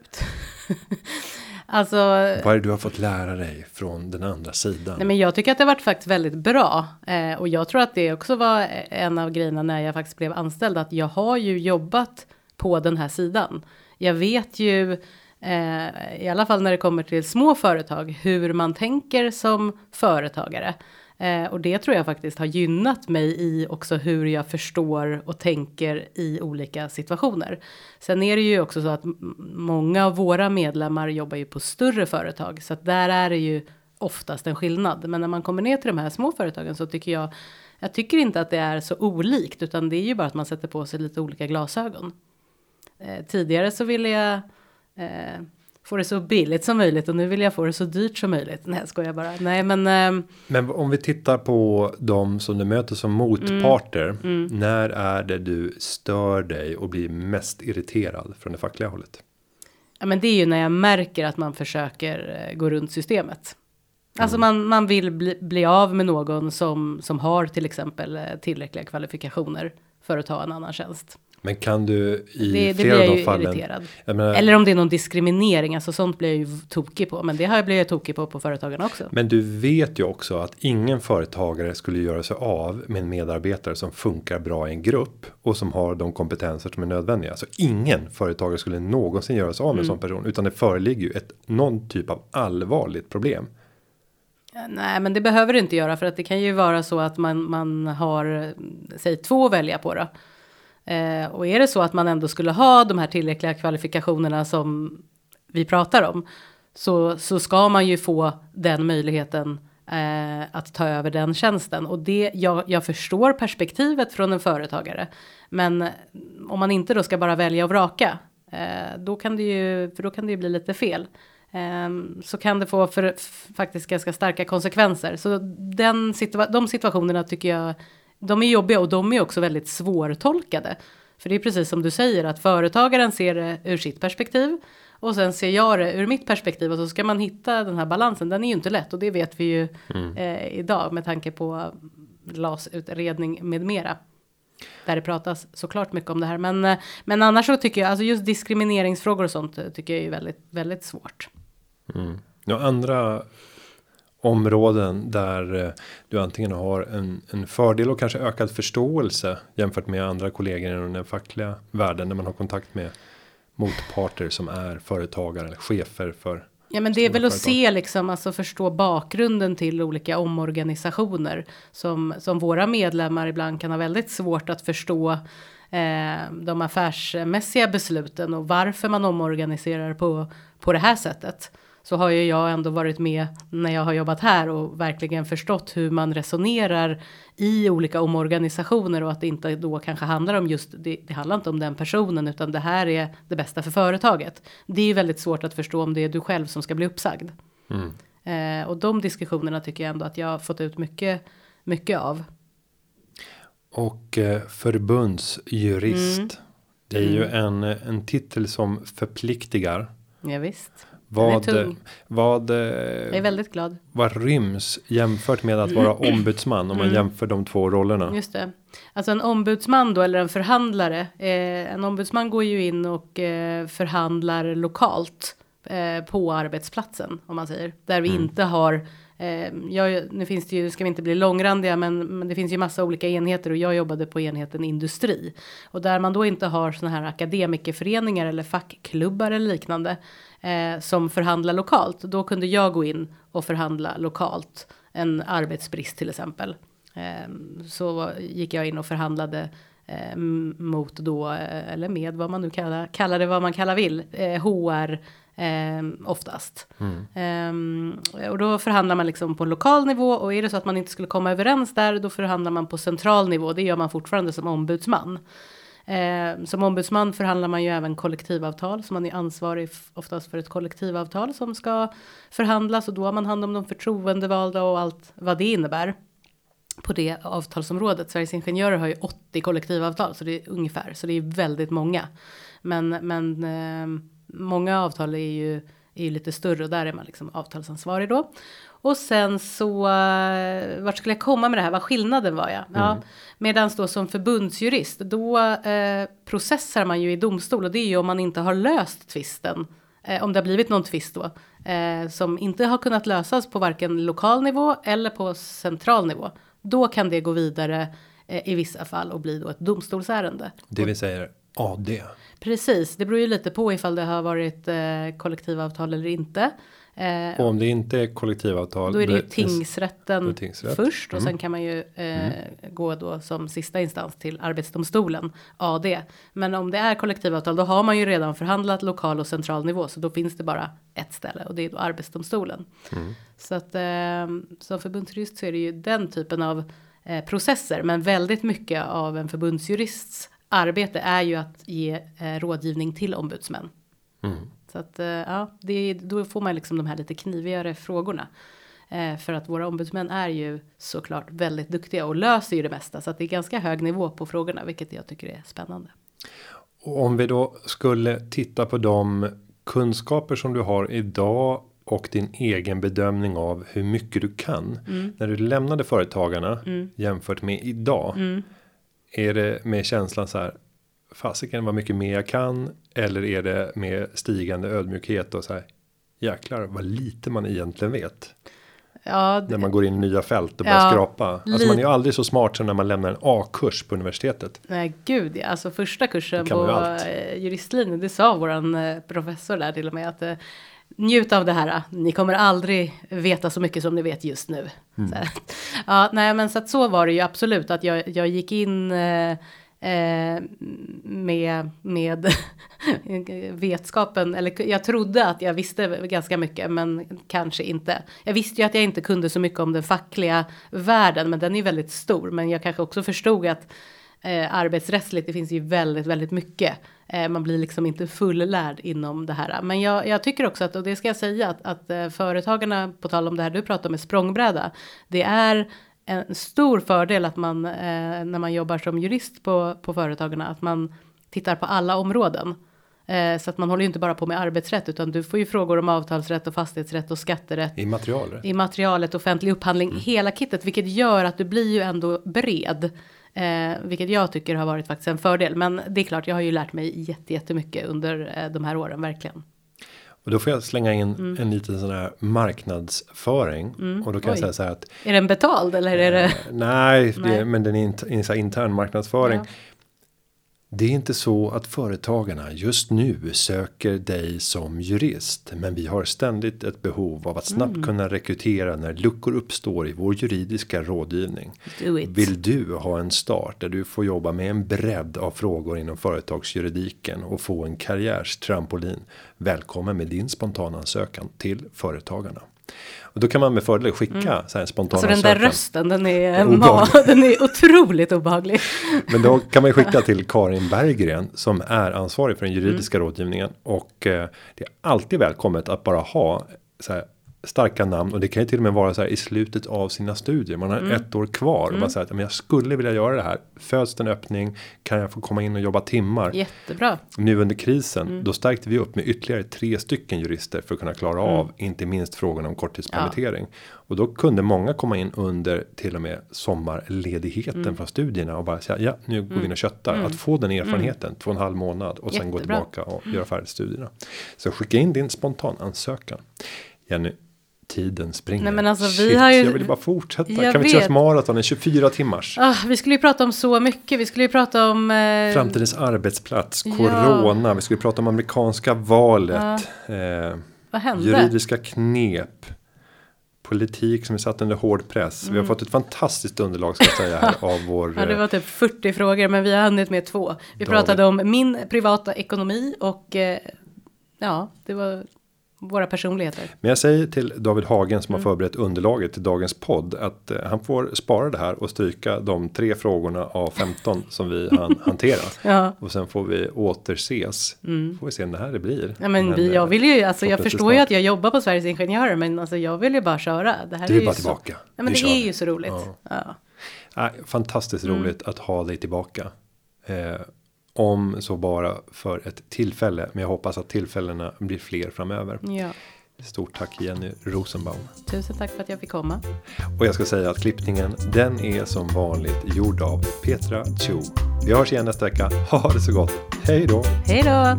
alltså, Vad är det du har fått lära dig från den andra sidan? Nej, men jag tycker att det har varit faktiskt väldigt bra. Eh, och jag tror att det också var en av grejerna när jag faktiskt blev anställd. Att jag har ju jobbat på den här sidan. Jag vet ju, eh, i alla fall när det kommer till små företag, hur man tänker som företagare. Eh, och det tror jag faktiskt har gynnat mig i också hur jag förstår och tänker i olika situationer. Sen är det ju också så att många av våra medlemmar jobbar ju på större företag. Så att där är det ju oftast en skillnad. Men när man kommer ner till de här små företagen så tycker jag, jag tycker inte att det är så olikt, utan det är ju bara att man sätter på sig lite olika glasögon. Eh, tidigare så ville jag eh, få det så billigt som möjligt och nu vill jag få det så dyrt som möjligt. Nej, jag skojar bara. Nej, men ehm, Men om vi tittar på de som du möter som motparter. Mm. När är det du stör dig och blir mest irriterad från det fackliga hållet? Ja, men det är ju när jag märker att man försöker eh, gå runt systemet. Alltså man, man vill bli, bli av med någon som, som har till exempel eh, tillräckliga kvalifikationer för att ta en annan tjänst. Men kan du i Det, det flera blir av de fallen. irriterad. Menar, Eller om det är någon diskriminering, alltså sånt blir jag ju tokig på. Men det har jag blivit tokig på på företagarna också. Men du vet ju också att ingen företagare skulle göra sig av med en medarbetare som funkar bra i en grupp och som har de kompetenser som är nödvändiga. Så ingen företagare skulle någonsin göra sig av med en sån person utan det föreligger ju ett någon typ av allvarligt problem. Nej, men det behöver det inte göra för att det kan ju vara så att man, man har, eh, säg två att välja på då. Eh, och är det så att man ändå skulle ha de här tillräckliga kvalifikationerna som vi pratar om. Så, så ska man ju få den möjligheten eh, att ta över den tjänsten. Och det, jag, jag förstår perspektivet från en företagare. Men eh, om man inte då ska bara välja och vraka. Eh, då kan det ju, för då kan det ju bli lite fel. Ehm, så kan det få för, faktiskt ganska starka konsekvenser. Så den situa- de situationerna tycker jag, de är jobbiga och de är också väldigt svårtolkade. För det är precis som du säger att företagaren ser det ur sitt perspektiv och sen ser jag det ur mitt perspektiv och så ska man hitta den här balansen. Den är ju inte lätt och det vet vi ju eh, idag med tanke på LAS-utredning med mera. Där det pratas såklart mycket om det här. Men, eh, men annars så tycker jag, alltså just diskrimineringsfrågor och sånt eh, tycker jag är väldigt, väldigt svårt. Några andra områden där eh, du antingen har en, en fördel och kanske ökad förståelse jämfört med andra kollegor inom den fackliga världen när man har kontakt med motparter som är företagare eller chefer för Ja men det är väl att företag. se liksom, alltså förstå bakgrunden till olika omorganisationer. Som, som våra medlemmar ibland kan ha väldigt svårt att förstå eh, de affärsmässiga besluten och varför man omorganiserar på, på det här sättet. Så har ju jag ändå varit med när jag har jobbat här och verkligen förstått hur man resonerar i olika omorganisationer och att det inte då kanske handlar om just det, det handlar inte om den personen utan det här är det bästa för företaget. Det är ju väldigt svårt att förstå om det är du själv som ska bli uppsagd. Eh, och de diskussionerna tycker jag ändå att jag har fått ut mycket, mycket av. Och eh, förbundsjurist. Mm. Det är ju en, en titel som förpliktigar. Ja, visst. Vad, vad, Jag är väldigt glad. vad ryms jämfört med att vara ombudsman om man Mm. jämför de två rollerna? Just det. Alltså en ombudsman då eller en förhandlare. Eh, en ombudsman går ju in och eh, förhandlar lokalt eh, på arbetsplatsen om man säger. Där vi inte har Ehm, jag, nu finns det ju, ska vi inte bli långrandiga, men, men det finns ju massa olika enheter och jag jobbade på enheten industri. Och där man då inte har såna här akademikerföreningar eller fackklubbar eller liknande eh, som förhandlar lokalt. Då kunde jag gå in och förhandla lokalt en arbetsbrist till exempel. Eh, så gick jag in och förhandlade eh, mot då, eh, eller med vad man nu kallar, kallar det vad man kallar vill, eh, HR eh, oftast. Ehm, och då förhandlar man liksom på lokal nivå och är det så att man inte skulle komma överens där då förhandlar man på central nivå. Det gör man fortfarande som ombudsman. Eh, som ombudsman förhandlar man ju även kollektivavtal, så man är ansvarig oftast för ett kollektivavtal som ska förhandlas och då har man hand om de förtroendevalda och allt vad det innebär på det avtalsområdet. Sveriges Ingenjörer har ju 80 kollektivavtal, så det är ungefär, så det är väldigt många. Men, men eh, många avtal är ju, är ju lite större och där är man liksom avtalsansvarig då. Och sen så, uh, vart skulle jag komma med det här, vad skillnaden var jag? Ja, mm. Medan då som förbundsjurist, då uh, processar man ju i domstol och det är ju om man inte har löst tvisten. Uh, om det har blivit någon tvist då, som inte har kunnat lösas på varken lokal nivå eller på central nivå. Då kan det gå vidare i vissa fall och bli då ett domstolsärende. Det vill säga AD. Precis, det beror ju lite på ifall det har varit kollektivavtal eller inte. Eh, och om det inte är kollektivavtal. Då är det ju tingsrätten tingsrätt. först och mm. sen kan man ju eh, mm. gå då som sista instans till arbetsdomstolen AD. Men om det är kollektivavtal då har man ju redan förhandlat lokal och central nivå så då finns det bara ett ställe och det är då arbetsdomstolen. Mm. Så att eh, som förbundsjurist så är det ju den typen av eh, processer men väldigt mycket av en förbundsjurists arbete är ju att ge eh, rådgivning till ombudsmän. Mm. Så att eh, ja, det, då får man liksom de här lite knivigare frågorna. Eh, för att våra ombudsmän är ju såklart väldigt duktiga och löser ju det mesta. Så att det är ganska hög nivå på frågorna, vilket jag tycker är spännande. Och om vi då skulle titta på de kunskaper som du har idag och din egen bedömning av hur mycket du kan mm. när du lämnade företagarna mm. jämfört med idag. Mm. Är det med känslan så här fasiken vad mycket mer jag kan eller är det med stigande ödmjukhet och så här jäklar vad lite man egentligen vet. Ja, det, när man går in i nya fält och börjar ja, skrapa. Alltså man är ju aldrig så smart som när man lämnar en A-kurs på universitetet. Nej gud alltså första kursen på eh, juristlinjen, det sa våran eh, professor där till och med att eh, njut av det här, ni kommer aldrig veta så mycket som ni vet just nu. Mm. ja, nej men så att så var det ju absolut att jag, jag gick in Eh, med, med vetskapen, eller jag trodde att jag visste ganska mycket, men kanske inte. Jag visste ju att jag inte kunde så mycket om den fackliga världen, men den är väldigt stor. Men jag kanske också förstod att eh, arbetsrättsligt, det finns ju väldigt, väldigt mycket. Eh, man blir liksom inte fullärd inom det här. Men jag, jag tycker också att, och det ska jag säga, att, att eh, företagarna, på tal om det här du pratar om med språngbräda, det är en stor fördel att man eh, när man jobbar som jurist på, på företagarna att man tittar på alla områden. Eh, så att man håller ju inte bara på med arbetsrätt utan du får ju frågor om avtalsrätt och fastighetsrätt och skatterätt. I materialet. I materialet, offentlig upphandling, mm. hela kittet, vilket gör att du blir ju ändå bred. Eh, vilket jag tycker har varit faktiskt en fördel. Men det är klart, jag har ju lärt mig jättemycket under eh, de här åren, verkligen. Och då får jag slänga in mm. en liten sån här marknadsföring. Mm. Och då kan Oj. jag säga så här att. Är den betald eller är det? Eh, nej, nej. Det, men den är in, intern marknadsföring. Ja. Det är inte så att företagarna just nu söker dig som jurist, men vi har ständigt ett behov av att snabbt mm. kunna rekrytera när luckor uppstår i vår juridiska rådgivning. Vill du ha en start där du får jobba med en bredd av frågor inom företagsjuridiken och få en karriärstrampolin? Välkommen med din spontana ansökan till företagarna. Och då kan man med fördel skicka mm. så här spontana Alltså den där rösten, den är, den är otroligt obehaglig. Men då kan man ju skicka till Karin Berggren som är ansvarig för den juridiska mm. rådgivningen. Och eh, det är alltid välkommet att bara ha så här, starka namn och det kan ju till och med vara så här i slutet av sina studier. Man har mm. ett år kvar och mm. bara säger att men jag skulle vilja göra det här. Föds en öppning kan jag få komma in och jobba timmar. Jättebra. Nu under krisen mm. då stärkte vi upp med ytterligare tre stycken jurister för att kunna klara mm. av inte minst frågan om korttidspermittering. Ja. Och då kunde många komma in under till och med sommarledigheten mm. från studierna och bara säga ja nu går vi in och mm. köttar. Att få den erfarenheten två och en halv månad och sen Jättebra. gå tillbaka och göra färdigt studierna. Så skicka in din spontan ansökan. Jenny, tiden springer. Nej, men alltså, Shit, vi har ju, jag vill bara fortsätta. Kan vi köra ett maraton i 24 timmars? Ah, vi skulle ju prata om så mycket. Vi skulle ju prata om eh... framtidens arbetsplats, corona. Ja. Vi skulle prata om amerikanska valet. Ja. Eh, Vad hände? Juridiska knep. Politik som är satt under hård press. Mm. Vi har mm. fått ett fantastiskt underlag ska jag säga här av vår. Ja, det var typ 40 frågor, men vi har hunnit med två. Vi David. pratade om min privata ekonomi och eh, ja, det var våra personligheter. Men jag säger till David Hagen som Mm. har förberett underlaget till dagens podd att eh, han får spara det här och stryka de tre frågorna av 15 som vi han hantera. Ja. Och sen får vi återses. Får vi se när det blir. Mm. Ja, men vi, eh, jag vill ju, alltså jag förstår ju att jag jobbar på Sveriges Ingenjörer, men alltså jag vill ju bara köra. Det här Du är ju bara så, tillbaka. Ja, men det är vi. ju så roligt. Ja. Ja. Fantastiskt Mm. roligt att ha dig tillbaka. Eh, om så bara för ett tillfälle. Men jag hoppas att tillfällena blir fler framöver. ja, Stort tack Jenny Rosenbaum. tusen tack för att jag fick komma. Och jag ska säga att klippningen den är som vanligt gjord av Petra Chu. Vi hörs igen nästa vecka. Ha det så gott. Hej då! Hej då!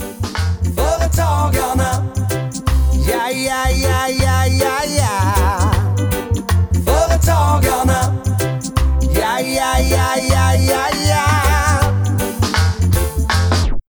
Företagarna. Ja, ja, ja, ja, ja, ja. Företagarna. Ja, ja, ja, ja, ja, ja.